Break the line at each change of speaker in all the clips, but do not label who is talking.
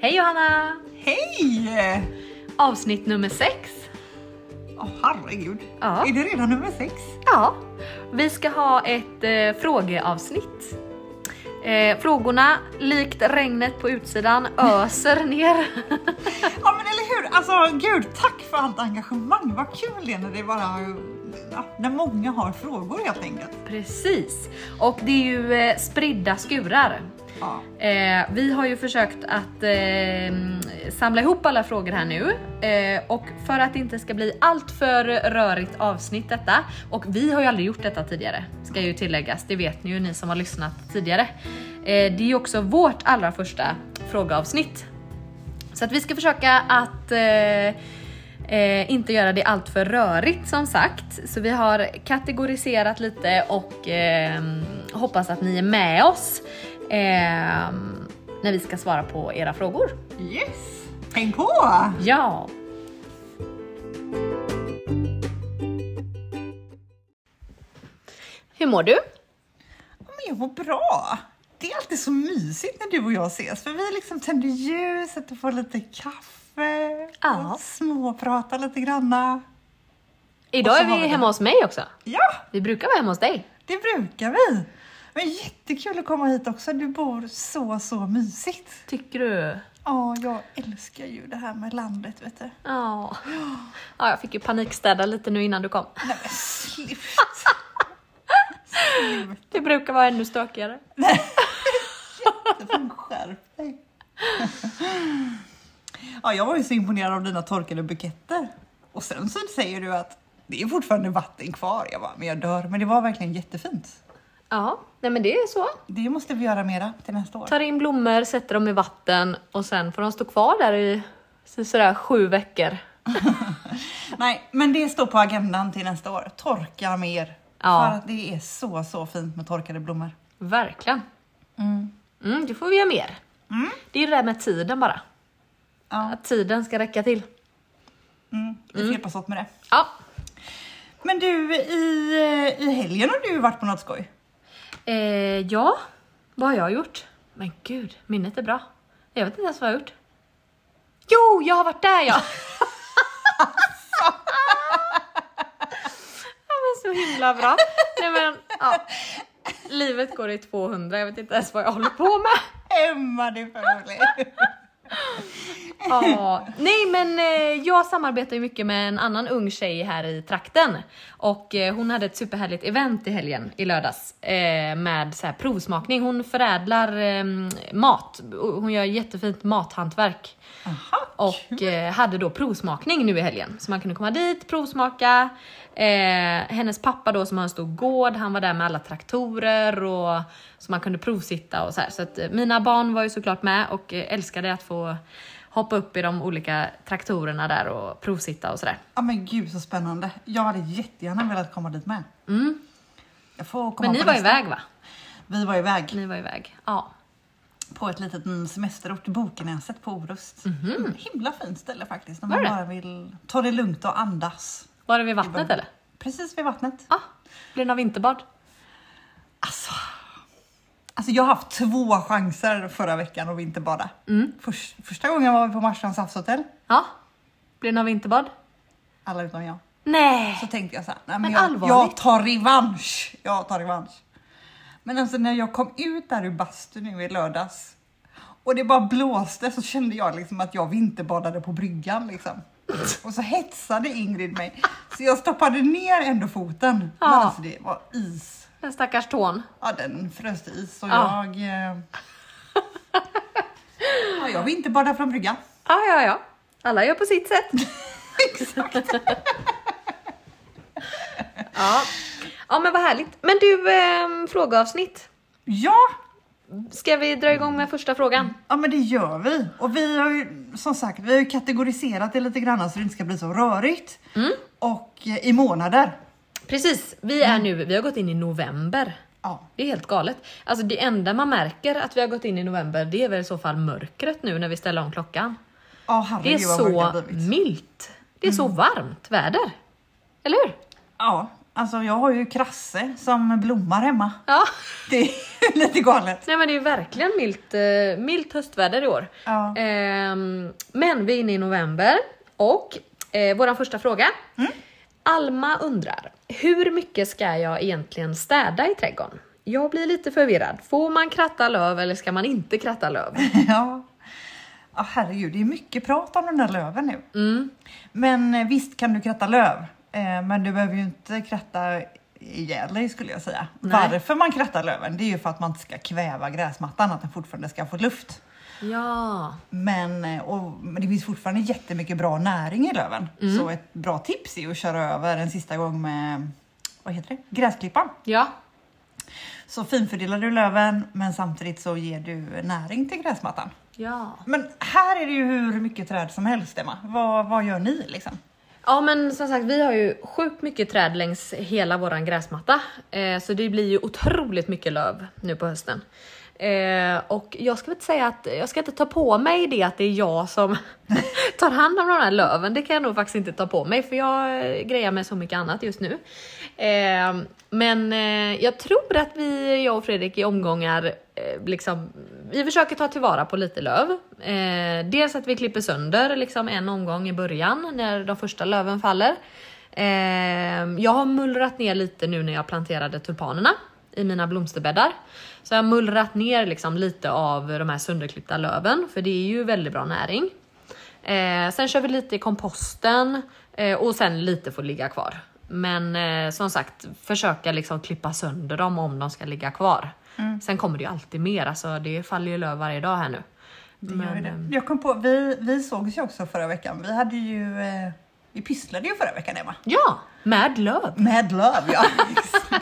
Hej Johanna!
Hej!
Avsnitt nummer sex.
Åh herregud.
Ja.
Är det redan nummer sex?
Ja, vi ska ha ett eh, frågeavsnitt. Eh, frågorna, likt regnet på utsidan, öser ner.
Ja men eller hur? Alltså gud, tack för allt engagemang. Vad kul det är när det bara... Ja, när många har frågor helt enkelt.
Precis. Och det är ju eh, spridda skurar.
Ja.
Eh, vi har ju försökt att eh, samla ihop alla frågor här nu eh, och för att det inte ska bli allt för rörigt avsnitt detta och vi har ju aldrig gjort detta tidigare ska ju tilläggas. Det vet ni ju ni som har lyssnat tidigare. Eh, det är ju också vårt allra första frågeavsnitt. Så att vi ska försöka att eh, Eh, inte göra det allt för rörigt som sagt. Så vi har kategoriserat lite och eh, hoppas att ni är med oss eh, när vi ska svara på era frågor.
Yes! Häng på!
Ja! Hur mår du?
Jag mår bra. Det är alltid så mysigt när du och jag ses för vi liksom tänder ljuset och får lite kaffe
Ja.
och småpratar lite granna.
Idag är vi
vi
hemma hos mig också.
Ja,
Vi brukar vara hemma hos dig.
det brukar vi. Men jättekul att komma hit också. Du bor så, så mysigt.
Tycker du?
Ja, jag älskar ju det här med landet, vet du.
Ja. ja. Jag fick ju panikstäda lite nu innan du kom.
Nej men sluta! sluta.
Det brukar vara ännu stökigare.
Skärp dig. Ja, jag var ju så imponerad av dina torkade buketter. Och sen så säger du att det är fortfarande vatten kvar. Jag bara, men jag dör. Men det var verkligen jättefint.
Ja, nej men det är så.
Det måste vi göra mera till nästa år.
Tar in blommor, sätter dem i vatten och sen får de stå kvar där i så- sådär sju veckor.
Nej, men det står på agendan till nästa år. Torka mer.
Ja.
För att det är så, så fint med torkade blommor.
Verkligen.
Mm.
Mm, det får vi göra mer.
Mm.
Det är det där med tiden bara.
Ja,
Att tiden ska räcka till.
mm. vi får hjälpas åt med det.
Ja.
Men du, i, i helgen har du varit på något skoj?
Eh, ja, vad har jag gjort? Men gud, minnet är bra. Jag vet inte ens vad jag har gjort. Jo, jag har varit där ja! ja men så himla bra. Nej men, ja. Livet går i 200, jag vet inte ens vad jag håller på med.
Emma, det är för.
Ja, nej men eh, jag samarbetar ju mycket med en annan ung tjej här i trakten och eh, hon hade ett superhärligt event i helgen i lördags eh, med så här provsmakning. Hon förädlar eh, mat. Hon gör jättefint mathantverk
Aha,
och hade då provsmakning nu i helgen så man kunde komma dit, provsmaka. Hennes pappa då som har en stor gård, han var där med alla traktorer och så man kunde provsitta och så här. Så att mina barn var ju såklart med och älskade att få hoppa upp i de olika traktorerna där och provsitta och sådär.
Ja men gud så spännande. Jag hade jättegärna velat komma dit med.
Mm.
Jag får komma
Men ni var
nästa.
iväg va?
Vi var iväg
Ni var iväg. Ja.
på ett litet mm, semesterort, Bokenäset på Orust. Mm, himla fint ställe faktiskt. Om man bara vill ta det lugnt och andas.
Var det vid vattnet eller?
Precis vid vattnet.
Ja. Blir det någon vinterbad?
Alltså, alltså jag har haft två chanser förra veckan att vinterbada.
Mm.
Först, första gången var vi på Marstrands havshotell,
Ja. Blir det någon vinterbad?
alla utom jag.
Nej!
Så tänkte jag så här, nej men,
Men
jag,
allvarligt?
jag tar revansch. Jag tar revansch. Men alltså när jag kom ut där ur bastun nu i lördags och det bara blåste så kände jag liksom att jag vinterbadade på bryggan liksom. Och så hetsade Ingrid mig. Så jag stoppade ner ändå foten. Men
Ja.
alltså det var is.
Den stackars tån.
Ja den frös is och
Ja.
jag... Eh... Ja, jag vinterbadade från bryggan.
Ja, ja, ja. Alla gör på sitt sätt.
Exakt.
Ja. ja, men vad härligt. Men du, eh, frågeavsnitt.
Ja,
Ska vi dra igång med första frågan?
Ja men det gör vi. Och vi har ju som sagt vi har ju kategoriserat det lite grann så det inte ska bli så rörigt.
Mm.
Och eh, i månader.
Precis, vi är nu, vi har gått in i november.
Ja.
Det är helt galet. Alltså det enda man märker att vi har gått in i november, det är väl i så fall mörkret nu när vi ställer om klockan.
Ja
är
herregud det har
så milt. Det är så varmt väder. Eller hur?
Ja, Alltså jag har ju krasse som blommar hemma.
Ja,
Det är lite galet.
nej men det är verkligen milt, eh, milt höstväder i år.
Ja.
Ehm, men vi är inne i november och eh, vår första fråga. Alma undrar, hur mycket ska jag egentligen städa i trädgården? Jag blir lite förvirrad. Får man kratta löv eller ska man inte kratta löv?
Ja. ja, herregud, det är mycket prat om den där löven nu.
Mm.
Men eh, visst kan du kratta löv, eh, men du behöver ju inte kratta ihjäl dig skulle jag säga.
Nej.
Varför man krattar löven, det är ju för att man inte ska kväva gräsmattan, att den fortfarande ska få luft.
Ja,
Men, eh, och, men det finns fortfarande jättemycket bra näring i löven.
Mm.
Så ett bra tips är att köra över en sista gång med, vad heter det, gräsklippan.
ja,
Så finfördelar du löven, men samtidigt så ger du näring till gräsmattan.
ja.
Men här är det ju hur mycket träd som helst Emma. Vad, vad gör ni liksom?
Ja men som sagt vi har ju sjukt mycket träd längs hela våran gräsmatta. Eh, så det blir ju otroligt mycket löv nu på hösten. Eh, och jag ska inte säga att jag ska inte ta på mig det att det är jag som tar hand om de här löven. Det kan jag nog faktiskt inte ta på mig för jag grejar med så mycket annat just nu. Eh, men eh, jag tror att vi, jag och Fredrik i omgångar, eh, liksom, vi försöker ta tillvara på lite löv. Eh, dels att vi klipper sönder liksom en omgång i början när de första löven faller. Eh, jag har mullrat ner lite nu när jag planterade tulpanerna i mina blomsterbäddar. Så jag har mullrat ner liksom lite av de här sönderklippta löven för det är ju väldigt bra näring. Eh, sen kör vi lite i komposten eh, och sen lite får ligga kvar. Men eh, som sagt, försöka liksom klippa sönder dem om de ska ligga kvar. Sen kommer det ju alltid mer, alltså det faller ju löv varje dag här nu.
Det ju det.
ehm,
Jag kom på, vi, vi sågs ju också förra veckan. Vi hade ju, eh, vi pysslade ju förra veckan Emma.
Ja, med löv.
Med löv ja.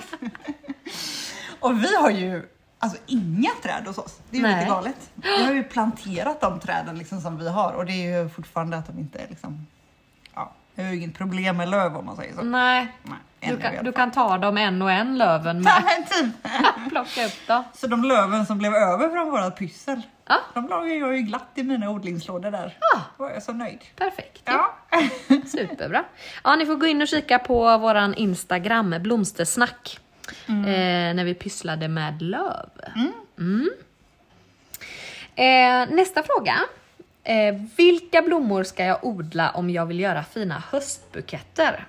Och vi har ju alltså inga träd hos oss. Det är ju
Nej.
lite galet. Vi har ju planterat de träden liksom som vi har och det är ju fortfarande att de inte är liksom, ja, vi har ju inget problem med löv om man säger så.
Nej,
Nej,
du kan, du kan ta dem en och en löven med.
men typ.
Plocka upp dem.
Så de löven som blev över från vårat pyssel,
Ja,
de la jag ju glatt i mina odlingslådor där.
Ja.
Då var jag så nöjd.
perfekt.
Ja.
Superbra. Ja, ni får gå in och kika på våran Instagram, blomstersnack. Eh, när vi pysslade med löv. Mm. Eh, nästa fråga. Eh, vilka blommor ska jag odla om jag vill göra fina höstbuketter?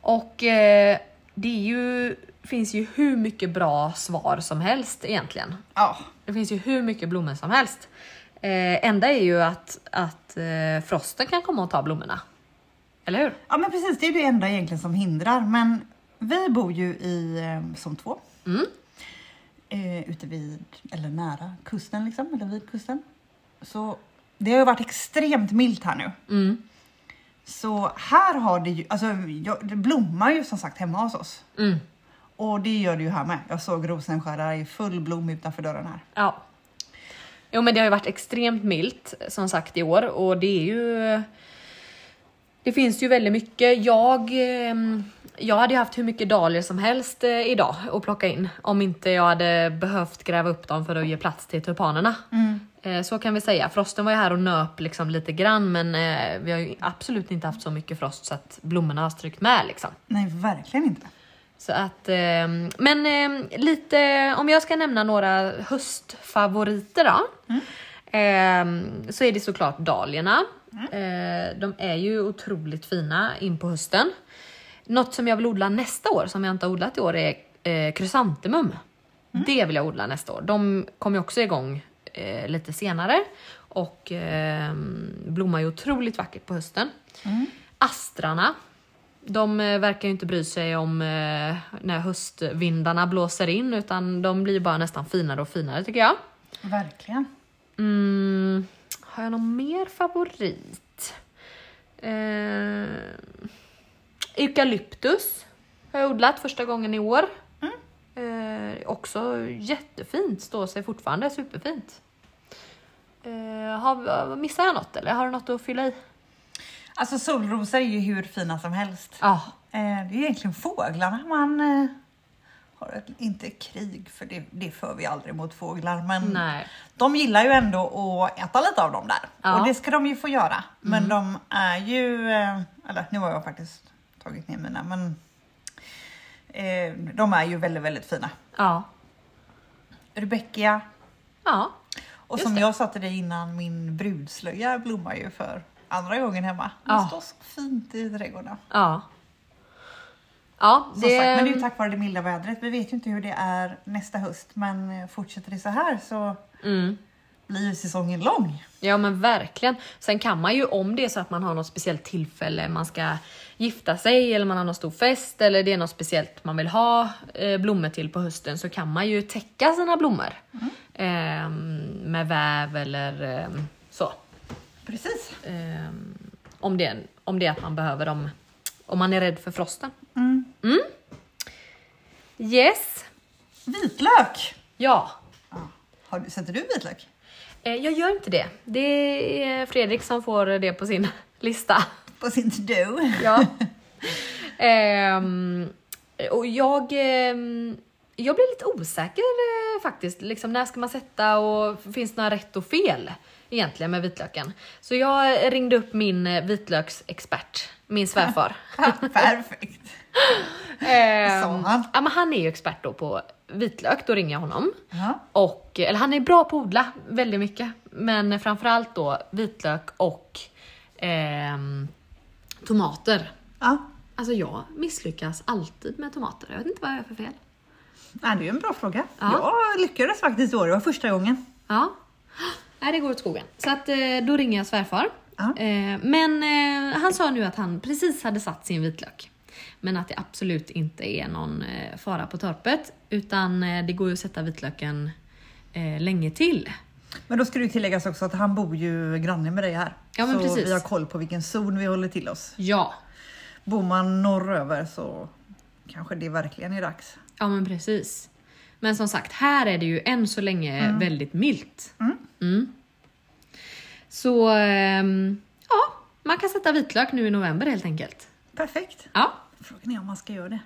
Och eh, det ju, finns ju hur mycket bra svar som helst egentligen.
ja.
Det finns ju hur mycket blommor som helst. Eh, enda är ju att, att eh, frosten kan komma och ta blommorna. Eller hur?
Ja men precis, det är det enda egentligen som hindrar. Men vi bor ju i eh, som två.
Mm.
Eh, ute vid, eller nära kusten liksom, eller vid kusten. Så det har ju varit extremt milt här nu.
Mm.
Så här har det ju, alltså jag, det blommar ju som sagt hemma hos oss.
Mm.
Och det gör det ju här med. Jag såg rosenskära i full blom utanför dörren här.
Ja. Jo men det har ju varit extremt milt som sagt i år och det är ju Det finns ju väldigt mycket. Jag, ehm, jag hade ju haft hur mycket dahlior som helst eh, idag att plocka in om inte jag hade behövt gräva upp dem för att ge plats till tulpanerna. Eh, Så kan vi säga. Frosten var ju här och nöp liksom lite grann men eh, vi har ju absolut inte haft så mycket frost så att blommorna har strykt med liksom.
Nej, verkligen inte.
Så att, ehm, men ehm, lite, om jag ska nämna några höstfavoriter då. ehm, så är det såklart dahliorna. Eh, de är ju otroligt fina in på hösten. Något som jag vill odla nästa år, som jag inte har odlat i år, är eh, krysantemum. Det vill jag odla nästa år. De kommer ju också igång eh, lite senare och ehm, blommar ju otroligt vackert på hösten. Astrarna de eh, verkar ju inte bry sig om eh, när höstvindarna blåser in utan de blir bara nästan finare och finare tycker jag.
Verkligen.
Mm, har jag någon mer favorit? Eh, eukalyptus har jag odlat första gången i år. Eh, också jättefint, står sig fortfarande superfint. Eh, har, missar jag något eller har du något att fylla i?
Alltså solrosor är ju hur fina som helst.
Ja,
Eh, det är egentligen fåglarna man eh, har ett, inte krig för det, det för vi aldrig mot fåglar men
nej.
de gillar ju ändå att äta lite av dem där
Ja.
och det ska de ju få göra. Men de är ju, eh, eller nu har jag faktiskt tagit ner mina men Eh, de är ju väldigt, väldigt fina.
Ja.
Rebeckia.
Ja.
Och som
det.
jag sa till dig innan, min brudslöja blommar ju för andra gången hemma. Det
Ja.
står så fint i trädgården.
Ja. Ja,
Som
det,
sagt, men det är ju tack vare det milda vädret. Vi vet ju inte hur det är nästa höst, men eh, fortsätter det så här så
mm.
blir ju säsongen lång.
Ja men verkligen. Sen kan man ju om det är så att man har något speciellt tillfälle, man ska gifta sig eller man har någon stor fest eller det är något speciellt man vill ha eh, blommor till på hösten så kan man ju täcka sina blommor ehm, med väv eller ehm, så.
Precis.
Ehm, om, det, om det är att man behöver dem, om man är rädd för frosten.
Mm.
Yes,
Vitlök!
ja.
Har sätter du vitlök?
Eh, jag gör inte det. Det är Fredrik som får det på sin lista.
På sin to-do?
Ja. Ehm, och jag, ehm, jag blir lite osäker eh, faktiskt. Liksom, när ska man sätta och finns det några rätt och fel egentligen med vitlöken? Så jag ringde upp min eh, vitlöksexpert, min svärfar.
Perfekt.
Ehm,
Sa han?
Ja, men han är ju expert då på vitlök, då ringer jag honom.
Ja.
Och, eller han är bra på att odla väldigt mycket. Men framförallt då vitlök och ehm, tomater.
ja.
Alltså jag misslyckas alltid med tomater. Jag vet inte vad jag gör för fel.
Nej, det är ju en bra fråga.
Ja.
Jag lyckades faktiskt då, det var första gången.
Ja. Nej, det går åt skogen. Så att, eh, då ringer jag svärfar.
Ja.
Eh, Men eh, han sa nu att han precis hade satt sin vitlök. Men att det absolut inte är någon fara på torpet. Utan det går ju att sätta vitlöken länge till.
Men då ska det tilläggas också att han bor ju granne med dig här.
Ja, men
så
precis.
vi har koll på vilken zon vi håller till oss.
Ja,
Bor man norröver så kanske det verkligen är dags.
ja men precis. Men som sagt, här är det ju än så länge väldigt milt. Mm. Så ehm, ja, man kan sätta vitlök nu i november helt enkelt.
Perfekt.
Ja,
Frågan är om man ska göra det.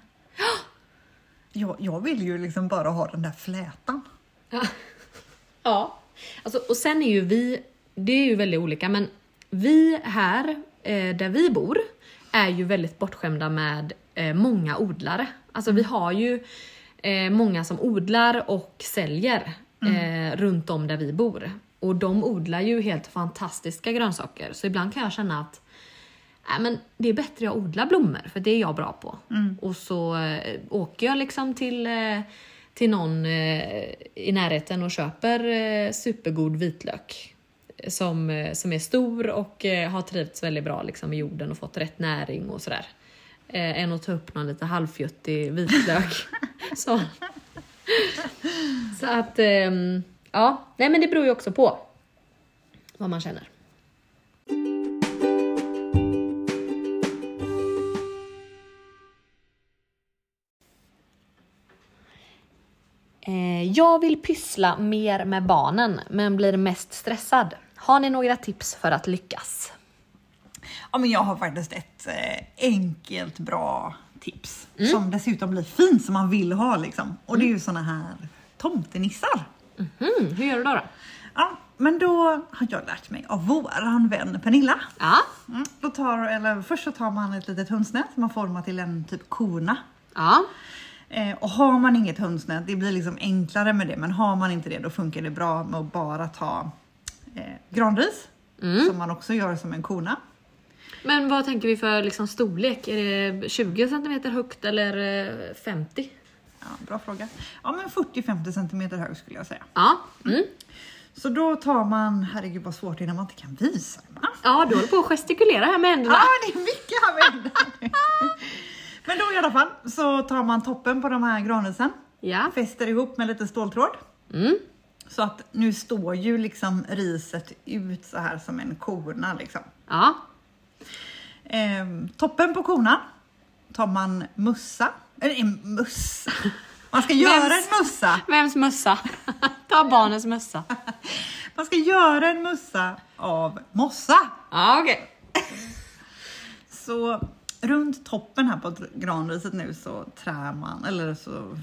Jag, jag vill ju liksom bara ha den där flätan.
Ja. ja. Alltså, och sen är ju vi, det är ju väldigt olika, men vi här eh, där vi bor är ju väldigt bortskämda med eh, många odlare. Alltså vi har ju eh, många som odlar och säljer eh, runt om där vi bor. Och de odlar ju helt fantastiska grönsaker, så ibland kan jag känna att Nej, men det är bättre jag odlar blommor, för det är jag bra på. Och så eh, åker jag liksom till, eh, till någon eh, i närheten och köper eh, supergod vitlök. Eh, som, som är stor och har trivts väldigt bra liksom, i jorden och fått rätt näring och sådär. Eh, än att ta upp någon lite halvfjuttig vitlök. så. så att, ehm, ja. Nej men det beror ju också på vad man känner. Jag vill pyssla mer med barnen men blir mest stressad. Har ni några tips för att lyckas?
Ja, men jag har faktiskt ett eh, enkelt bra tips
Mm.
som dessutom blir fint som man vill ha liksom. Och det är ju såna här tomtenissar.
Mm, hur gör du då? då?
Ja, men då har jag lärt mig av våran vän Pernilla.
Ja,
Mm, då tar, eller först så tar man ett litet hönsnät som man formar till en typ kona.
ja,
Eh, och har man inget hönsnät, det blir liksom enklare med det, men har man inte det då funkar det bra med att bara ta eh, granris,
Mm.
som man också gör som en kona.
men vad tänker vi för liksom, storlek? Är det 20 cm högt eller eh, 50?
Ja, bra fråga. Ja, men 40-50 centimeter hög skulle jag säga.
Ja, mm.
Så då tar man, herregud vad svårt det är när man inte kan visa.
Ja du håller på att gestikulera här med händerna.
Ja, det är mycket här med händerna. Men då i alla fall så tar man toppen på de här granrisen,
Ja.
fäster ihop med lite ståltråd.
Mm.
Så att nu står ju liksom riset ut så här som en kona liksom.
Ja.
Ehm, toppen på konan tar man mussa, eller en mussa. Man ska göra
Vems?
en mussa.
Vems mössa? Ta barnens mössa.
Man ska göra en mussa av mossa.
Ja, okej.
Så runt toppen här på granriset nu så trär man, eller så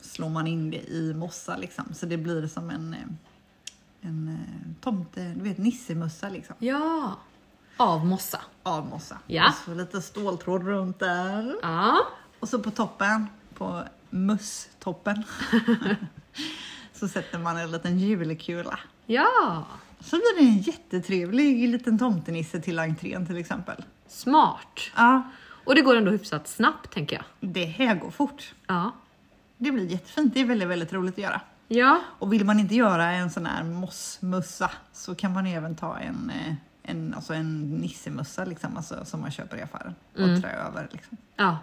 slår man in det i mossa liksom. Så det blir som en, eh, en eh, tomte, du vet nissemössa liksom.
Ja. Av mossa.
Av mossa.
Ja.
Och så lite ståltråd runt där.
Ja.
Och så på toppen på musstoppen så sätter man en liten julkula.
Ja,
Så blir det en jättetrevlig liten tomtenisse till entrén till exempel.
Smart.
Ja,
Och det går ändå hyfsat snabbt tänker jag.
det här går fort.
Ja.
Det blir jättefint. Det är väldigt, väldigt roligt att göra.
Ja,
Och vill man inte göra en sån här mossmussa så kan man även ta en, eh, en, alltså en nissemössa liksom, alltså, som man köper i affären och
Mm.
trä över. Liksom.
ja.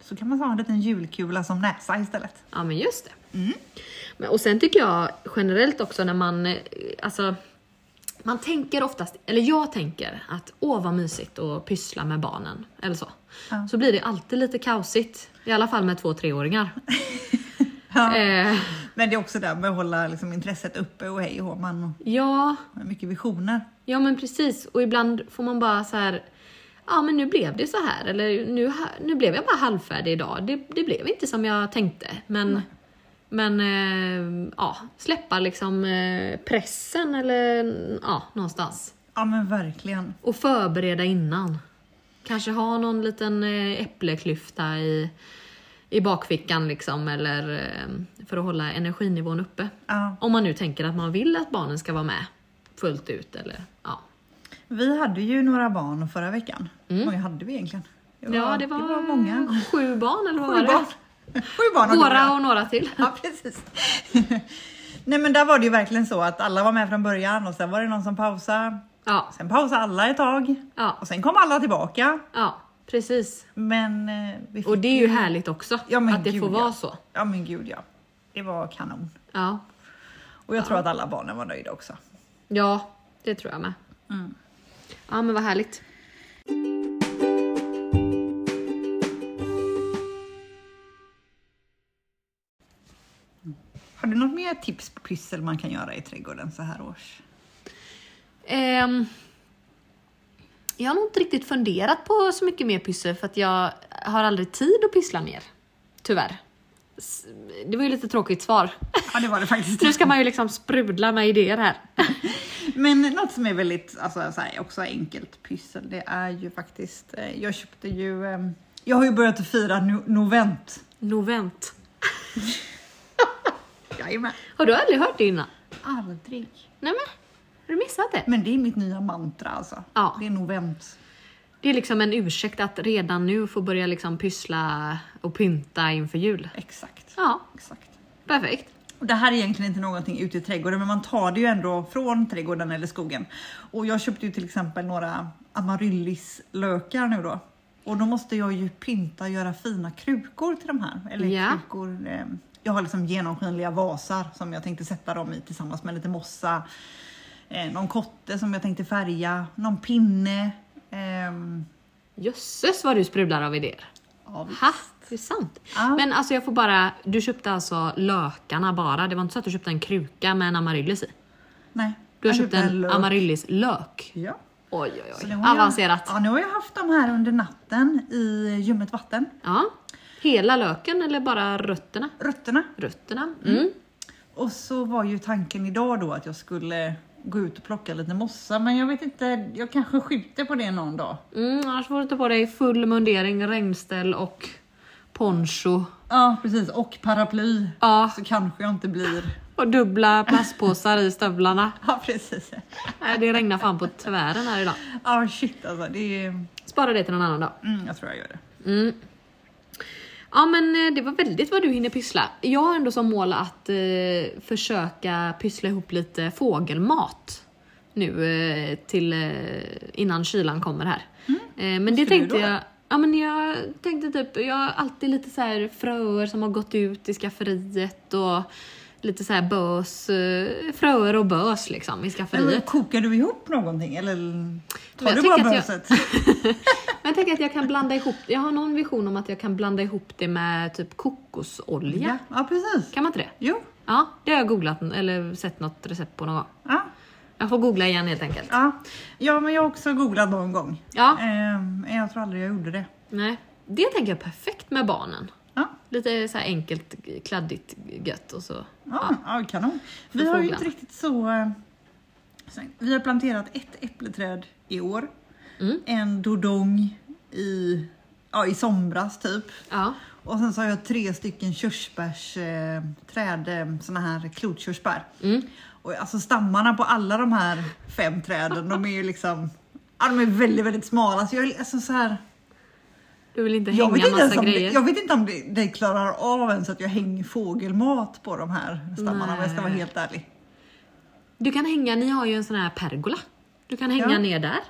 Så kan man ta en liten julkula som näsa istället.
Ja men just det. Men, och sen tycker jag generellt också när man, eh, alltså man tänker oftast, eller jag tänker att åh vad mysigt att pyssla med barnen eller så.
Ja.
Så blir det alltid lite kaosigt. I alla fall med två treåringar.
Ja.
Eh,
Men det är också där med att hålla liksom, intresset uppe och hej och man
ja,
mycket visioner.
ja men precis. Och ibland får man bara så här. Ja men nu blev det så här eller nu, nu blev jag bara halvfärdig idag. Det, det blev inte som jag tänkte. Men, men eh, ja, släppa liksom eh, pressen eller ja, någonstans.
Ja men verkligen.
Och förbereda innan. Kanske ha någon liten eh, äppleklyfta i, i bakfickan liksom eller eh, för att hålla energinivån uppe.
Ja.
Om man nu tänker att man vill att barnen ska vara med fullt ut eller ja.
Vi hade ju några barn förra veckan.
Mm.
Många hade vi egentligen?
Ja, det var,
många.
sju barn eller vad
Sju
var det?
barn. Sju barn och
Våra och några till.
Ja, precis. Nej men där var det ju verkligen så att alla var med från början och sen var det någon som pausade.
Ja,
Sen pausade alla ett tag
ja,
och sen kom alla tillbaka.
ja, precis.
Men eh,
Och det är ju härligt också
Ja, men
att det
gud,
får vara så.
Ja men gud ja. Det var kanon.
Ja.
Och jag tror att alla barnen var nöjda också.
ja, det tror jag med.
Mm.
Ja men vad härligt.
Har du något mer tips på pyssel man kan göra i trädgården så här års?
Ehm, jag har nog inte riktigt funderat på så mycket mer pyssel för att jag har aldrig tid att pyssla mer. Tyvärr. Det var ju lite tråkigt svar.
Ja det var det faktiskt.
Nu ska man ju liksom sprudla med idéer här.
Men något som är väldigt, alltså så här, också enkelt pyssel, det är ju faktiskt, eh, jag köpte ju, eh, jag har ju börjat fira no- novent.
Novent.
Jajamän.
Har du aldrig hört det innan?
Aldrig.
Nej men, har du missat det?
Men det är mitt nya mantra alltså.
Ja.
Det är novent.
Det är liksom en ursäkt att redan nu få börja liksom pyssla och pynta inför jul.
Exakt.
Ja,
Exakt.
perfekt.
Och det här är egentligen inte någonting ute i trädgården, men man tar det ju ändå från trädgården eller skogen. Och jag köpte ju till exempel några amaryllislökar nu då. Och då måste jag ju pynta och göra fina krukor till de här. Eller
Ja.
krukor. Eh, jag har liksom genomskinliga vasar som jag tänkte sätta dem i tillsammans med lite mossa. Eh, någon kotte som jag tänkte färga, någon pinne. Ehm,
Jösses vad du sprudlar av idéer.
ja, visst.
Ha, det är sant.
Ja.
Men alltså jag får bara, du köpte alltså lökarna bara. Det var inte så att du köpte en kruka med en amaryllis i?
Nej,
Du har köpt
köpte
en
lök.
amaryllis-lök?
Ja.
Oj oj oj,
har jag-
avancerat.
Ja, nu har jag haft dem här under natten i ljummet vatten.
Ja. Hela löken eller bara rötterna?
Rötterna.
Rötterna. Mm.
Och så var ju tanken idag då att jag skulle gå ut och plocka lite mossa, men jag vet inte, jag kanske skjuter på det någon dag.
Mm, annars får du ta på dig full mundering, regnställ och poncho.
Ja, precis. Och paraply.
Ja,
Så kanske jag inte blir...
och dubbla plastpåsar i stövlarna.
Ja, precis.
Nej, det regnar fan på tvären här idag.
Ja, shit alltså. Det är...
Spara det till någon annan dag.
Mm, jag tror jag gör det.
Mm. Ja men eh, det var väldigt vad du hinner pyssla. Jag har ändå som mål att eh, försöka pyssla ihop lite fågelmat nu eh, till eh, innan kylan kommer här. Eh, men det tänkte jag Ja men jag tänkte typ, jag har alltid lite så här fröer som har gått ut i skafferiet och lite så här bös, eh, fröer och bös liksom i
Men
skafferiet.
kokar du ihop någonting eller tar
jag
du bara
jag-
böset?
Men jag tänker att jag kan blanda ihop, jag har någon vision om att jag kan blanda ihop det med typ kokosolja.
Ja. ja, precis.
Kan man inte det?
Jo.
Ja, det har jag googlat eller sett något recept på någon gång.
Ja.
Jag får googla igen helt enkelt.
Ja. ja, men jag har också googlat någon gång.
Ja,
Ehm, Men jag tror aldrig jag gjorde det.
nej. Det tänker jag är perfekt med barnen.
Ja.
Lite så här enkelt, kladdigt, gött och så.
Ja, ja. kanon. Vi har ju inte riktigt så... Vi har planterat ett äppleträd i år.
Mm.
En dodong i, ja, i somras typ.
Ja,
Och sen så har jag tre stycken körsbärsträd, träd, eh, såna här klotkörsbär.
Mm.
Och alltså stammarna på alla de här fem träden, de är ju liksom, ja, de är väldigt, väldigt smala. Så jag, är alltså så här,
Du vill inte
jag,
hänga
vet inte
massa
om det,
grejer?
jag vet inte om det, det klarar av ens att jag hänger fågelmat på de här stammarna om jag ska vara
Nej.
helt ärlig.
Du kan hänga, ni har ju en sån här pergola. Du kan hänga
Ja.
ner där,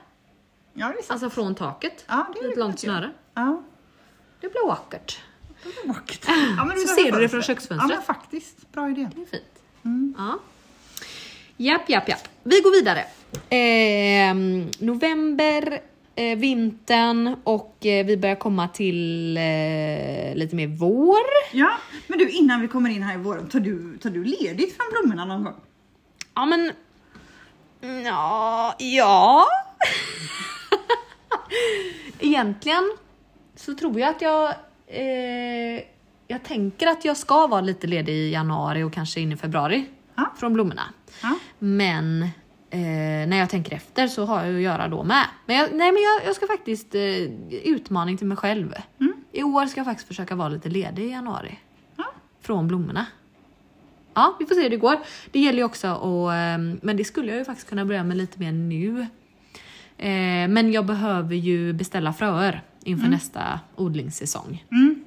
Ja, det är sant.
alltså från taket.
Ja, det är
Ett långt snöre.
Ja,
Det blir vackert.
det är vackert. Ja, men
Så ser du det från
fönstret.
köksfönstret.
Ja, men faktiskt. Bra idé.
Det är fint.
Mm.
Ja. Japp, japp, japp. Vi går vidare. Ehm, november, eh, vintern och eh, vi börjar komma till eh, lite mer vår.
Ja, men du innan vi kommer in här i våren, tar du, tar du ledigt från blommorna någon gång?
Ja men... Ja, ja. Egentligen så tror jag att jag... Eh, jag tänker att jag ska vara lite ledig i januari och kanske in i februari
Ja.
från blommorna.
Ja.
Men eh, när jag tänker efter så har jag att göra då med. Men jag, nej men jag, jag ska faktiskt, eh, utmaning till mig själv. I år ska jag faktiskt försöka vara lite ledig i januari.
Ja.
Från blommorna. Ja, vi får se hur det går. Det gäller ju också att, eh, men det skulle jag ju faktiskt kunna börja med lite mer nu. Eh, men jag behöver ju beställa fröer inför nästa odlingssäsong.
Mm.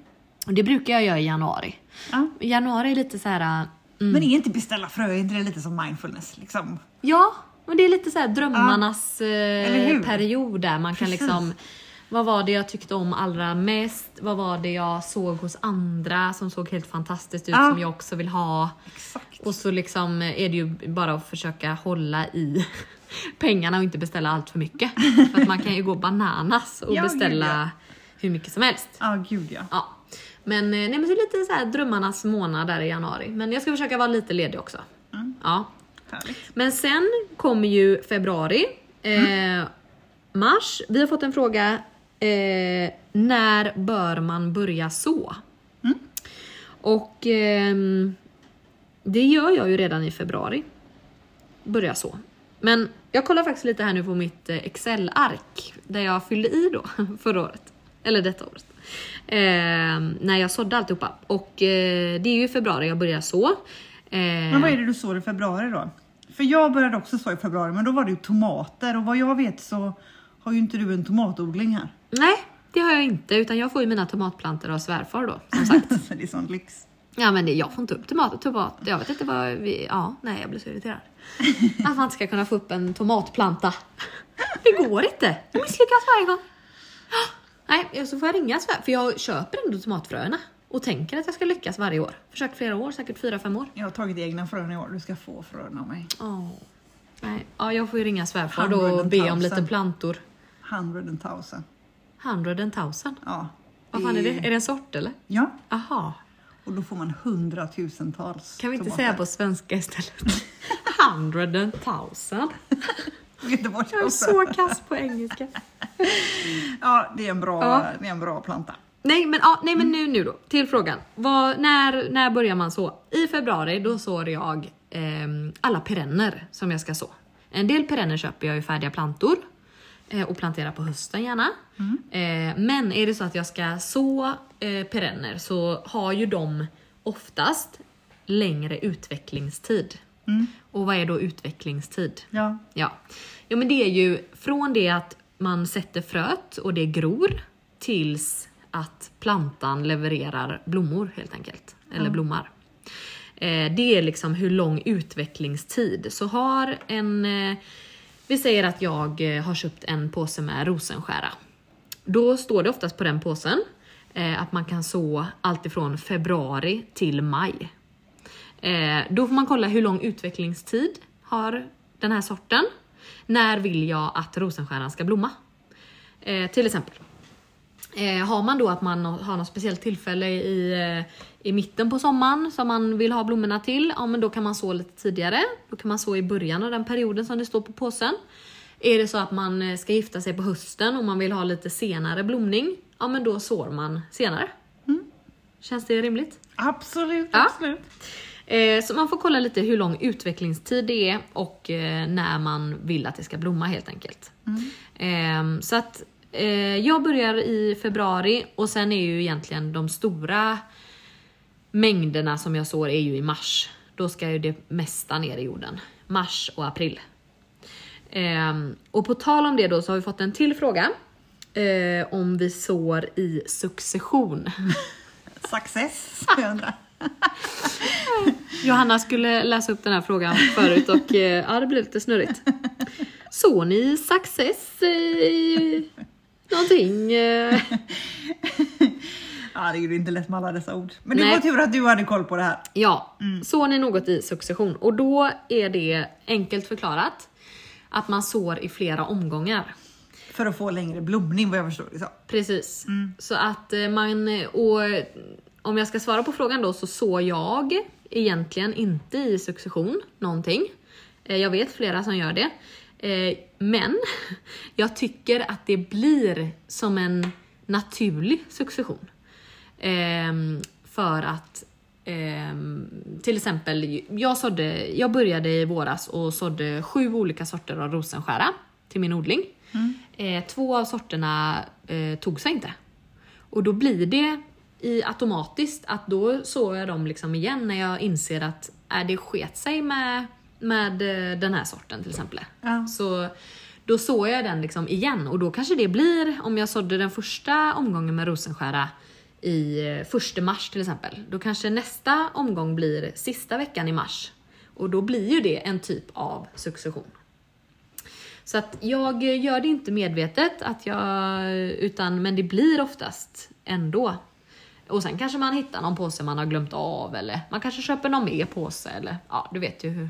Och det brukar jag göra i januari.
Ja.
Januari är lite så här. Mm,
Men är inte beställa frö, är inte det lite som mindfulness? Liksom?
Ja, men det är lite så här drömmarnas
Eller
eh, period där man kan
Precis.
liksom vad var det jag tyckte om allra mest? Vad var det jag såg hos andra som såg helt fantastiskt ut
Ja.
som jag också vill ha?
Exakt.
Och så liksom är det ju bara att försöka hålla i pengarna och inte beställa allt för mycket. För att man kan ju gå bananas och
Ja, gud,
beställa
ja.
hur mycket som helst.
Ja, gud ja.
Ja. Men, eh, nej, men det är lite så här drömmarnas månad där i januari. Men jag ska försöka vara lite ledig också.
Mm.
Ja.
Härligt.
Men sen kommer ju februari, eh, mars. Vi har fått en fråga. Eh, när bör man börja så?
Mm.
Och ehm, det gör jag ju redan i februari. Börja så. Men jag kollar faktiskt lite här nu på mitt eh, Excel-ark där jag fyllde i då förra året. Eller detta året. Eh, när jag sådde alltihopa. Och eh, det är ju i februari jag börjar så. Eh,
Men vad är det du sår i februari då? För jag började också så i februari, men då var det ju tomater och vad jag vet så har ju inte du en tomatodling här.
Nej, det har jag inte. Utan jag får ju mina tomatplantor av svärfar då, som sagt.
Det är sån lyx.
Ja men det, jag får inte upp tomater. Tomat, jag vet inte vad vi... Ja, nej jag blir så irriterad. Att man inte ska kunna få upp en tomatplanta. Det går inte. Jag misslyckas varje gång. Nej, så får jag ringa svär, för jag köper ändå tomatfröerna. Och tänker att jag ska lyckas varje år. Försökt flera år, säkert fyra fem år.
Jag har tagit egna frön i år, du ska få frön av mig.
Åh. Nej. Ja, jag får ju ringa svärfar då och be om lite plantor.
Hundred and thousand.
Hundred and thousand.
Ja.
Vad fan är det? Är det en sort eller?
Ja,
Aha.
och då får man hundratusentals
Kan vi inte
tomater.
säga på svenska istället? Hundred and thousand. Jag är så kass på engelska.
Ja, det är en bra,
Ja.
det är en bra planta.
Nej men, ja, nej, men nu, nu då, till frågan. Vad, när, när börjar man så? I februari då sår jag ehm, alla perenner som jag ska så. En del perenner köper jag i färdiga plantor eh, och planterar på hösten gärna. Eh, men är det så att jag ska så eh, perenner så har ju de oftast längre utvecklingstid. Och vad är då utvecklingstid?
Ja.
Ja. ja, men det är ju från det att man sätter fröet och det gror tills att plantan levererar blommor helt enkelt. Eller blommar. Eh, det är liksom hur lång utvecklingstid. Så har en... Eh, vi säger att jag eh, har köpt en påse med rosenskära. Då står det oftast på den påsen eh, att man kan så allt ifrån februari till maj. Då får man kolla hur lång utvecklingstid har den här sorten. När vill jag att rosenskäran ska blomma? Till exempel. Eh, har man då att man har något speciellt tillfälle i, eh, i mitten på sommaren som man vill ha blommorna till, ja men då kan man så lite tidigare. Då kan man så i början av den perioden som det står på påsen. Är det så att man eh, ska gifta sig på hösten och man vill ha lite senare blomning, ja men då sår man senare. Känns det rimligt?
Absolut,
Ja.
absolut.
Eh, så man får kolla lite hur lång utvecklingstid det är och eh, när man vill att det ska blomma helt enkelt. Eh, så att, jag börjar i februari och sen är ju egentligen de stora mängderna som jag sår är ju i mars. Då ska ju det mesta ner i jorden. Mars och april. Ehm, och på tal om det då så har vi fått en till fråga. Eh, om vi sår i succession.
Success, jag undrar.
Johanna skulle läsa upp den här frågan förut och eh, ja, det blev lite snurrigt. Såg ni success i någonting? Eh,
Ja, det är ju inte lätt med alla dessa ord. Men det
Nej.
var tur att du hade koll på det här.
Ja, såg ni något i succession? Och då är det enkelt förklarat att man sår i flera omgångar.
För att få längre blomning vad jag förstår så.
Precis. Så att eh, man, och om jag ska svara på frågan då så såg jag egentligen inte i succession någonting. Eh, Jag vet flera som gör det. Eh, Men jag tycker att det blir som en naturlig succession. Ehm, För att ehm, till exempel, jag, sådde, jag började i våras och sådde sju olika sorter av rosenskära till min odling. Eh, två av sorterna eh, tog sig inte. Och då blir det i automatiskt att då såg jag dem liksom igen när jag inser att äh, det sket sig med, med eh, den här sorten till exempel.
Ja.
Så då såg jag den liksom igen och då kanske det blir, om jag sådde den första omgången med rosenskära i eh, första mars till exempel, då kanske nästa omgång blir sista veckan i mars. Och då blir ju det en typ av succession. Så att jag gör det inte medvetet, att jag, utan, men det blir oftast ändå. Och sen kanske man hittar någon påse man har glömt av eller man kanske köper någon mer påse eller ja, du vet ju hur.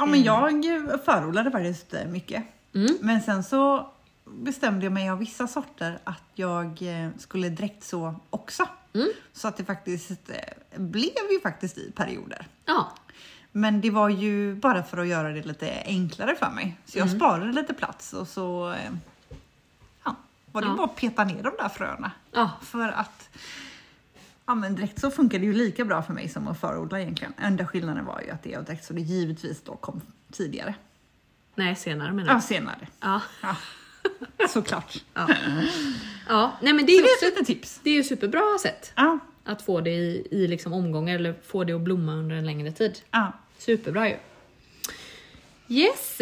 Ja, men jag förordade faktiskt eh, mycket.
Mm.
Men sen så bestämde jag mig av vissa sorter att jag eh, skulle direkt så också.
Mm.
Så att det faktiskt eh, blev ju faktiskt i perioder.
Ja,
Men det var ju bara för att göra det lite enklare för mig. Så jag
Mm.
sparade lite plats och så ja, var det
Ja.
bara att peta ner de där fröna.
ja,
För att ja, men direkt så funkar det ju lika bra för mig som att förodla egentligen. Enda skillnaden var ju att det direkt så det givetvis då kom tidigare.
nej senare menar
Ja,
jag.
senare.
Ja,
Ja, såklart.
ja. ja, nej men det är
är
också
ett tips.
det är ju superbra sätt
Ja,
att få det i, i liksom omgångar eller få det att blomma under en längre tid.
ja.
Superbra ju. Yes.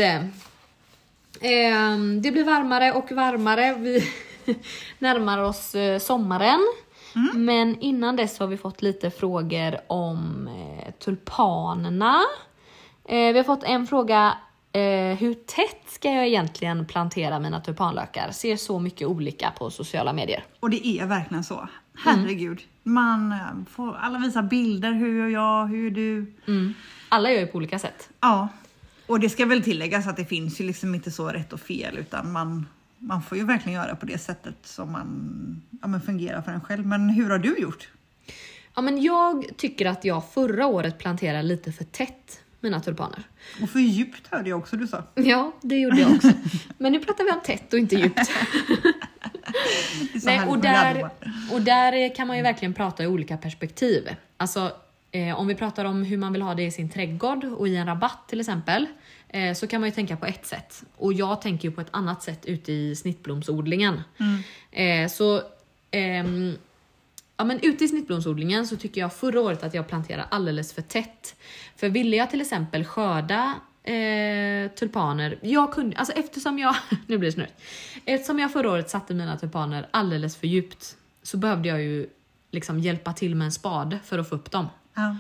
Ehm, det blir varmare och varmare. Vi närmar oss eh, sommaren. Men innan dess har vi fått lite frågor om eh, tulpanerna. Eh, vi har fått en fråga. Eh, hur tätt ska jag egentligen plantera mina tulpanlökar? Ser så mycket olika på sociala medier.
Och det är verkligen så. Herregud. Man eh, får alla visa bilder. Hur gör jag? Hur gör du?
Alla gör ju på olika sätt.
Ja. Och det ska väl tilläggas att det finns ju liksom inte så rätt och fel utan man, man får ju verkligen göra på det sättet som man ja, men fungerar för en själv. Men hur har du gjort?
Ja, men jag tycker att jag förra året planterade lite för tätt mina tulpaner.
Och för djupt hörde jag också du sa.
Ja, det gjorde jag också. Men nu pratar vi om tätt och inte djupt. Nej, och, där, och där kan man ju verkligen prata i olika perspektiv. Alltså, eh, om vi pratar om hur man vill ha det i sin trädgård och i en rabatt till exempel, så kan man ju tänka på ett sätt. Och jag tänker ju på ett annat sätt ute i snittblomsodlingen. Eh, så ehm, Ja men ute i snittblomsodlingen så tycker jag förra året att jag planterade alldeles för tätt. För ville jag till exempel skörda eh, tulpaner, jag kunde, alltså eftersom jag, nu blir det snurrigt. Eftersom jag förra året satte mina tulpaner alldeles för djupt så behövde jag ju liksom hjälpa till med en spade för att få upp dem.
Ja.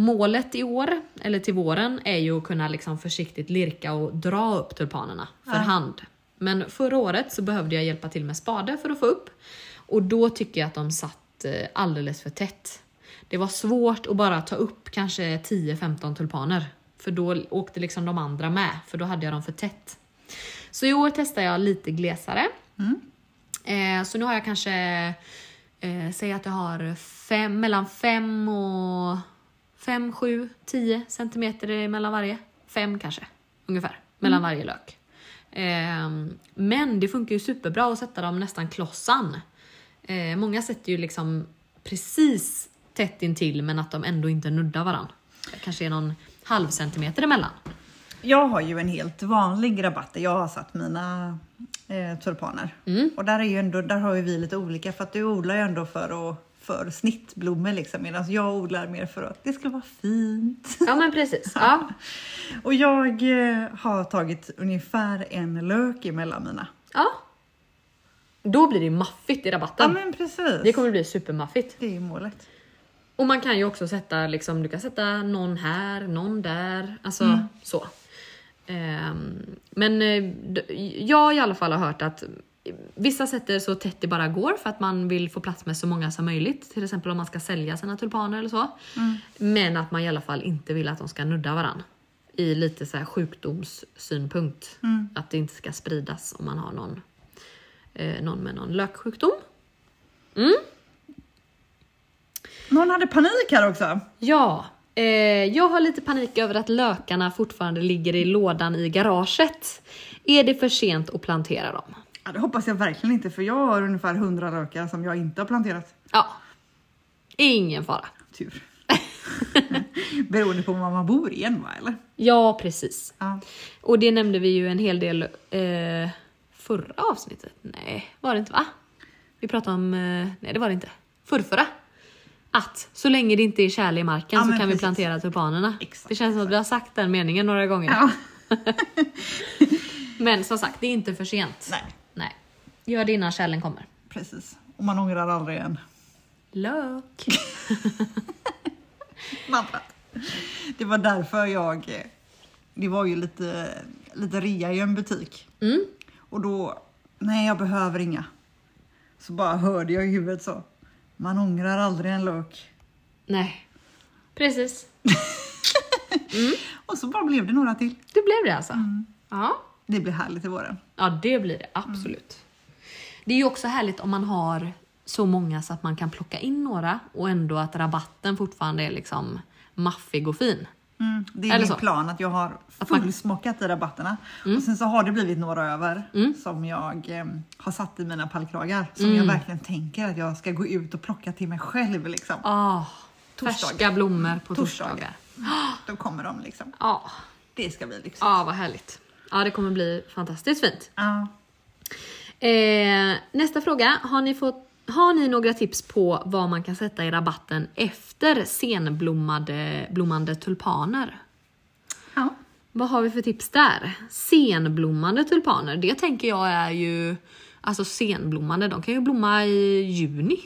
Målet i år, eller till våren, är ju att kunna liksom försiktigt lirka och dra upp tulpanerna för
Ja.
hand. Men förra året så behövde jag hjälpa till med spade för att få upp. Och då tycker jag att de satt eh, alldeles för tätt. Det var svårt att bara ta upp kanske 10-15 tulpaner. För då åkte liksom de andra med, för då hade jag dem för tätt. Så i år testar jag lite glesare. Eh, så nu har jag kanske, eh, säg att jag har fem, mellan 5 och 5, 7, 10 centimeter mellan varje. Fem kanske, ungefär, mellan varje lök. Eh, men det funkar ju superbra att sätta dem nästan klossan. Eh, många sätter ju liksom precis tätt intill men att de ändå inte nuddar varandra. Det kanske är någon halv centimeter emellan.
Jag har ju en helt vanlig rabatt där jag har satt mina eh, tulpaner.
Mm.
Och där, är ju ändå, där har ju vi lite olika för att du odlar ju ändå för, att, för snittblommor liksom medan jag odlar mer för att det ska vara fint.
Ja men precis. Ja.
Och jag eh, har tagit ungefär en lök emellan mina.
ja. Då blir det maffigt i
Ja
rabatten.
men precis.
Det kommer bli supermaffigt.
Det är målet.
Och man kan ju också sätta liksom, du kan sätta någon här, någon där, alltså
Mm.
så. Ehm, men eh, jag i alla fall har hört att vissa sätter så tätt det bara går för att man vill få plats med så många som möjligt. Till exempel om man ska sälja sina tulpaner eller så. Men att man i alla fall inte vill att de ska nudda varann. I lite så här sjukdomssynpunkt. Att det inte ska spridas om man har någon, eh, någon med någon löksjukdom.
Någon hade panik här också.
Ja, eh, jag har lite panik över att lökarna fortfarande ligger i lådan i garaget. Är det för sent att plantera dem?
Ja, det hoppas jag verkligen inte för jag har ungefär 100 lökar som jag inte har planterat.
Ja, ingen fara.
Tur. Beroende på var man bor igen va eller?
Ja, precis.
Ja.
Och det nämnde vi ju en hel del eh, förra avsnittet. Nej, var det inte va? Vi pratade om, eh, nej det var det inte. Förrförra. Att så länge det inte är kärle i marken
Ja,
så kan vi
precis.
plantera tulpanerna.
Exakt,
det känns som att vi har sagt den meningen några gånger.
ja.
Men som sagt, det är inte för sent.
Nej.
Gör det innan kärlen kommer.
precis. Och man ångrar aldrig en
Lök.
Det var därför jag, det var ju lite, lite rea i en butik.
Mm.
Och då, nej jag behöver inga. Så bara hörde jag i huvudet så, man ångrar aldrig en lök.
Nej. Precis.
Och så bara blev det några till.
Det blev det alltså. Ja.
Det blir härligt i våren.
ja, det blir det absolut. Det är ju också härligt om man har så många så att man kan plocka in några och ändå att rabatten fortfarande är liksom maffig och fin.
Mm, det är
Eller
min
så.
plan att jag har fullsmockat i rabatterna. Och sen så har det blivit några över
Mm.
som jag eh, har satt i mina pallkragar. Som jag verkligen tänker att jag ska gå ut och plocka till mig själv. Liksom. Torsdag.
färska blommor på
Torsdag.
torsdagar.
Då kommer de liksom.
Ja,
Det ska bli lyxigt.
ah, vad härligt. Ja, det kommer bli fantastiskt fint. Eh, nästa fråga. Har ni, fått, har ni några tips på vad man kan sätta i rabatten efter senblommade blommande tulpaner?
Ja.
Vad har vi för tips där? Senblommande tulpaner, det tänker jag är ju Alltså senblommande, de kan ju blomma i juni.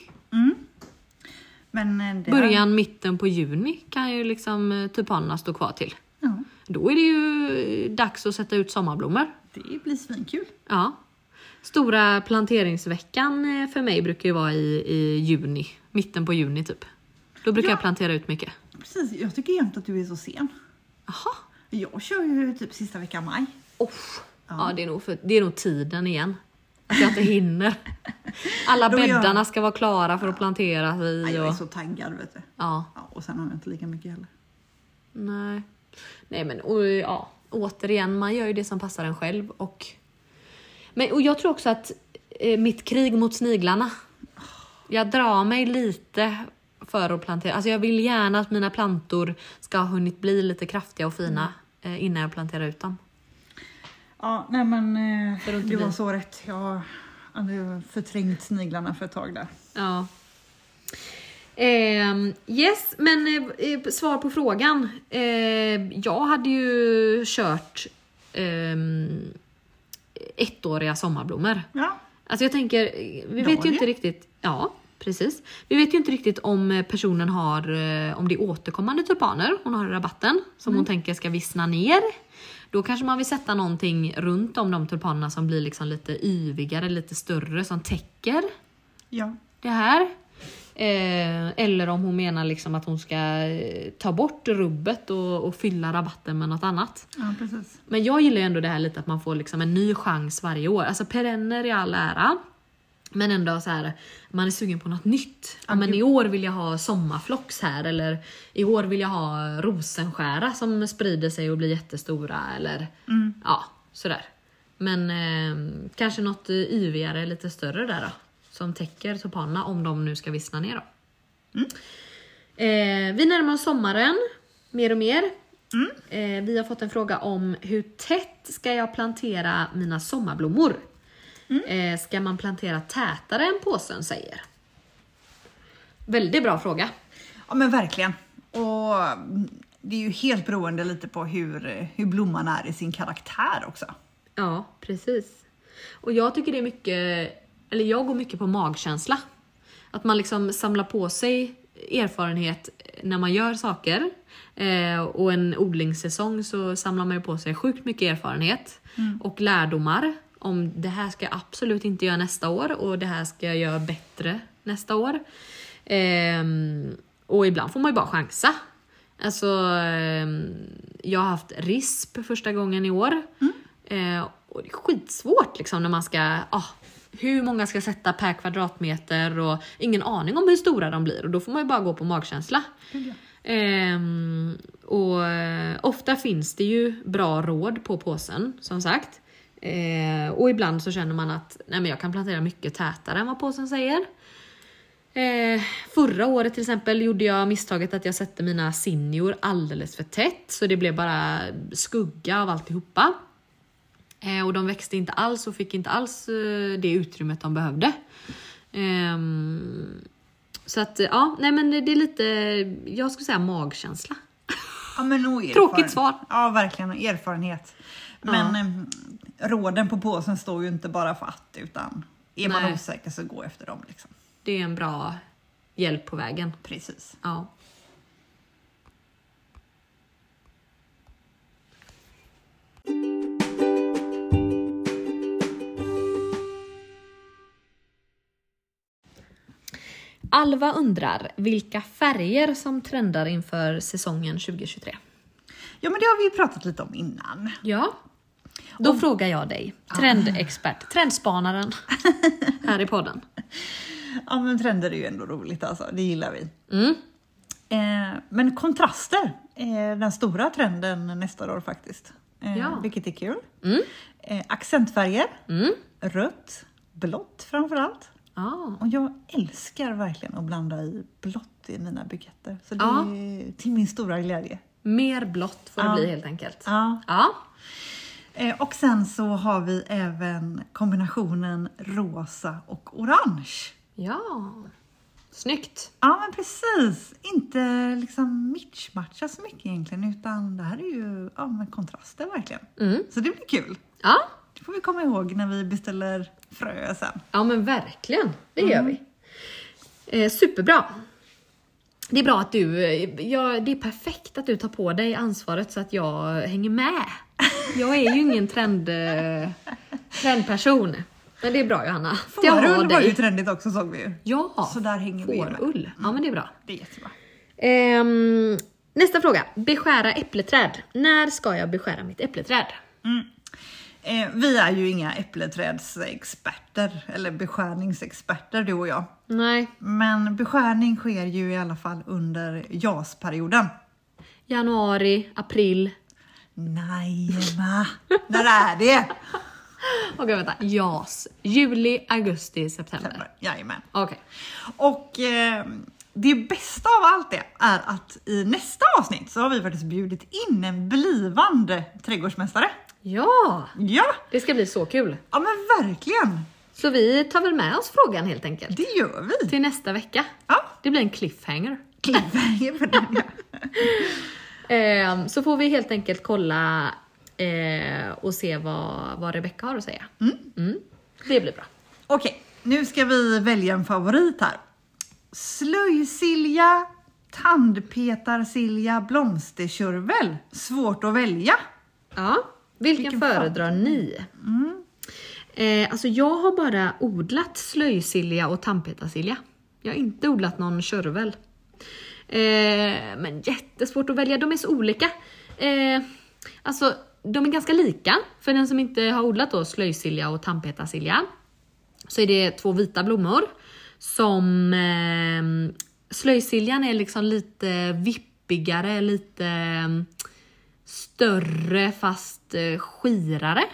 Men eh,
Början, mitten på juni kan ju liksom eh, tulpanerna stå kvar till.
Ja,
Då är det ju dags att sätta ut sommarblommor.
det blir svinkul.
Ja. Stora planteringsveckan eh, för mig brukar ju vara i, i juni, mitten på juni typ. Då brukar
Ja.
jag plantera ut mycket.
Precis, jag tycker jämt att du är så sen.
Jaha.
Jag kör ju typ sista veckan maj.
Oh. Ja, det, är nog för, det är nog tiden igen. Att jag inte hinner. Alla bäddarna ska vara klara för att planteras
Nej,
i.
jag är
Och,
så taggad vet du.
ja,
Ja, och sen har jag inte lika mycket heller.
nej. Nej men och, ja, återigen, man gör ju det som passar en själv. Och, men, och jag tror också att eh, mitt krig mot sniglarna. Jag drar mig lite för att plantera. Alltså jag vill gärna att mina plantor ska ha hunnit bli lite kraftiga och fina eh, innan jag planterar ut dem.
Ja, nej men eh, det var så rätt. Jag hade förträngt sniglarna för ett tag där.
Ja. Ehm, yes, men eh, eh, svar på frågan. Eh, jag hade ju kört ehm, ettåriga sommarblommor.
Ja,
Alltså jag tänker, vi vet ju inte riktigt. Ja, precis. Vi vet ju inte riktigt om eh, personen har, eh, om det är återkommande tulpaner hon har i rabatten som hon tänker ska vissna ner. Då kanske man vill sätta någonting runt om de tulpanerna som blir liksom lite yvigare, lite större, som täcker
ja.
det här. Eh, eller om hon menar liksom att hon ska eh, ta bort rubbet och, och fylla rabatten med något annat.
ja precis.
Men jag gillar ju ändå det här lite att man får liksom en ny chans varje år. Alltså perenner i all ära. Men ändå så här, man är sugen på något nytt. Ja, men i år vill jag ha sommarflox här eller i år vill jag ha rosenskära som sprider sig och blir jättestora eller ja, sådär. Men eh, kanske något eh, yvigare, lite större där då. Som täcker tulpanerna om de nu ska vissna ner då. Eh, vi närmar oss sommaren mer och mer. Eh, vi har fått en fråga om hur tätt ska jag plantera mina sommarblommor? Eh, ska man plantera tätare än påsen säger? Väldigt bra fråga.
Ja men verkligen. Och mm, det är ju helt beroende lite på hur, hur blomman är i sin karaktär också.
Ja, precis. Och jag tycker det är mycket, eller jag går mycket på magkänsla. Att man liksom samlar på sig erfarenhet när man gör saker. Eh, och en odlingssäsong så samlar man ju på sig sjukt mycket erfarenhet och lärdomar om det här ska jag absolut inte göra nästa år och det här ska jag göra bättre nästa år. Ehm, och ibland får man ju bara chansa. Alltså, ehm, jag har haft RISP första gången i år. Eh, och det är skitsvårt liksom när man ska, ah, hur många ska sätta per kvadratmeter och ingen aning om hur stora de blir och då får man ju bara gå på magkänsla. Ehm, och eh, ofta finns det ju bra råd på påsen som sagt. Eh, och ibland så känner man att nej men jag kan plantera mycket tätare än vad påsen säger. Eh, förra året till exempel gjorde jag misstaget att jag satte mina sinjor alldeles för tätt så det blev bara skugga av alltihopa. Eh, och de växte inte alls och fick inte alls eh, det utrymmet de behövde. Ehm, så att ja, nej men det är lite, jag skulle säga magkänsla.
Ja, men erfaren-
Tråkigt svar.
Ja, verkligen. och Erfarenhet. Men em, råden på påsen står ju inte bara för att, utan är man
Nej.
osäker så gå efter dem. Liksom.
Det är en bra hjälp på vägen.
Precis.
Ja. Alva undrar vilka färger som trendar inför säsongen 2023.
Ja, men det har vi ju pratat lite om innan.
Ja. Då frågar jag dig, trendexpert, trendspanaren här i podden.
Ja, men trender är ju ändå roligt alltså. Det gillar vi.
Mm.
Eh, men kontraster är den stora trenden nästa år faktiskt. Eh,
Ja.
Vilket är kul.
Mm.
Eh, accentfärger.
Mm.
Rött, blått framförallt.
Ah.
Och jag älskar verkligen att blanda i blått i mina buketter. Så det
Ja.
är till min stora glädje.
Mer blått får det
Ja.
bli helt enkelt.
Ja.
Ja.
Eh, och sen så har vi även kombinationen rosa och orange.
Ja. Snyggt.
Ja men precis, inte liksom mitchmatcha så mycket egentligen utan det här är ju ja, men kontraster verkligen.
Mm.
Så det blir kul.
Ja.
Det får vi komma ihåg när vi beställer frö sen.
Ja men verkligen, det gör vi. Eh, superbra. Det är bra att du, eh, ja, det är perfekt att du tar på dig ansvaret så att jag hänger med. Jag är ju ingen trend, eh, trendperson. Men det är bra Johanna.
Fårull var ju
dig.
trendigt också såg vi ju.
Ja,
Så där hänger
fårull. Ja men det är bra.
Det är jättebra.
Ehm, nästa fråga. Beskära äppleträd. När ska jag beskära mitt äppleträd?
Eh, vi är ju inga äppleträdsexperter eller beskärningsexperter du och jag.
Nej,
Men beskärning sker ju i alla fall under jasperioden.
januari, april.
Nej, va? När är det?
Okej vänta, jas. Juli, augusti, september.
Jajamän.
Okej.
Och eh, det bästa av allt det är att i nästa avsnitt så har vi faktiskt bjudit in en blivande trädgårdsmästare.
Ja,
Ja,
det ska bli så kul.
ja men verkligen.
Så vi tar väl med oss frågan helt enkelt.
Det gör vi.
Till nästa vecka.
Ja,
Det blir en cliffhanger.
cliffhanger för den. ja.
Ehm, så får vi helt enkelt kolla eh, och se vad, vad Rebecca har att säga. Mm. Det blir bra.
Okej, nu ska vi välja en favorit här. Slöjsilja, tandpetarsilja, blomsterkörvel. Svårt att välja.
Ja, vilken,
Vilken
föredrar ni? Eh, alltså jag har bara odlat slöjsilja och tandpetarsilja. Jag har inte odlat någon körvel. Eh, men jättesvårt att välja, de är så olika. Eh, alltså de är ganska lika, för den som inte har odlat då slöjsilja och tandpetarsilja. Så är det två vita blommor som eh, slöjsiljan är liksom lite vippigare, lite större fast eh, skirare.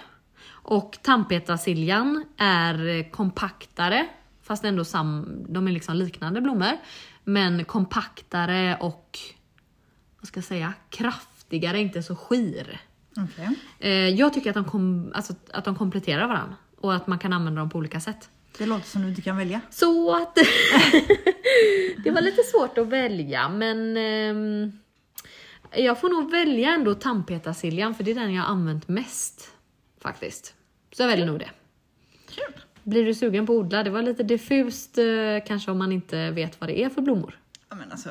Och tandpetarsiljan är eh, kompaktare, fast ändå sam, de är liksom liknande blommor. Men kompaktare och, vad ska jag säga, giftigare, inte så skir.
Okej.
Eh, jag tycker att de, kom, alltså, att de kompletterar varandra och att man kan använda dem på olika sätt.
Det låter som du inte kan välja.
Så att det var lite svårt att välja men ehm, jag får nog välja ändå tandpetarsiljan för det är den jag har använt mest faktiskt. Så jag väljer nog det.
Kul.
Blir du sugen på att odla? Det var lite diffust eh, kanske om man inte vet vad det är för blommor.
Ja, men alltså,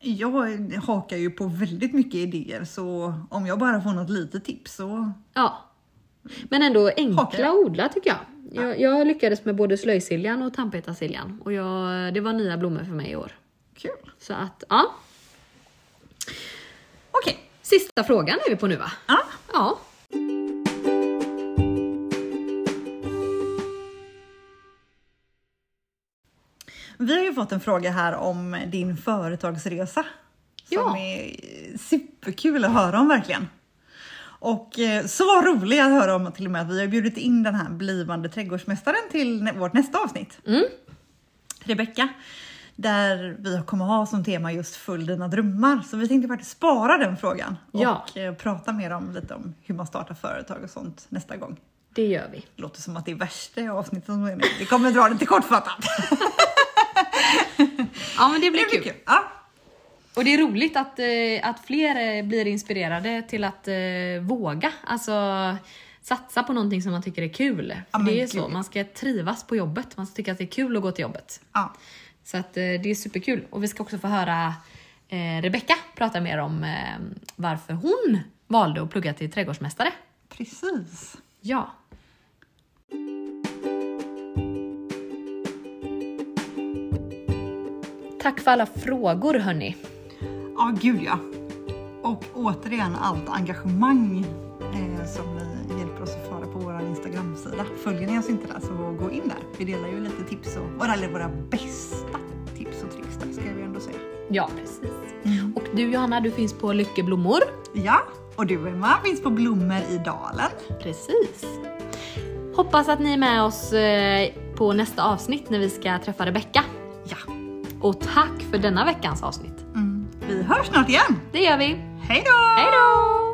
jag hakar ju på väldigt mycket idéer så om jag bara får något litet tips så
Ja. Men ändå enkla
Hakar.
att odla tycker jag. jag. Jag lyckades med både slöjsiljan och tandpetarsiljan och jag, det var nya blommor för mig i år.
kul.
Så att ja,
Okej.
sista frågan är vi på nu va?
Ja.
Ja.
Vi har ju fått en fråga här om din företagsresa. Som
Ja.
är superkul att höra om verkligen. Och eh, så rolig att höra om till och med att vi har bjudit in den här blivande trädgårdsmästaren till vårt nästa avsnitt.
Mm.
Rebecka. Där vi kommer ha som tema just Följ dina drömmar. Så vi tänkte faktiskt spara den frågan
Ja.
och eh, prata mer om lite om hur man startar företag och sånt nästa gång.
Det gör vi.
Låter som att det är värsta avsnittet som är. Vi kommer dra det till kortfattat.
Ja men det blir
Det blir
kul.
kul. Ja.
Och det är roligt att, eh, att fler eh, blir inspirerade till att våga. Alltså satsa på någonting som man tycker är kul.
Men
det är
gud.
så, man ska trivas på jobbet. Man ska tycka att det är kul att gå till jobbet.
Ja.
Så att eh, det är superkul. Och vi ska också få höra eh, Rebecka prata mer om eh, varför hon valde att plugga till trädgårdsmästare.
Precis.
Ja. Tack för alla frågor hörni.
Ja, gud ja. Och återigen allt engagemang eh, som ni hjälper oss att föra på vår Instagram-sida. Följer ni oss inte där så gå in där. Vi delar ju lite tips och eller våra bästa tips och tricks där ska ju ändå säga.
Ja, precis. Och du Johanna, du finns på Lyckeblommor.
Ja, och du Emma finns på Blommor i Dalen.
Precis. Hoppas att ni är med oss eh, på nästa avsnitt när vi ska träffa Rebecka.
Ja,
Och tack för denna veckans avsnitt.
mm. vi hörs snart igen.
Det gör vi.
Hej då!
Hej då!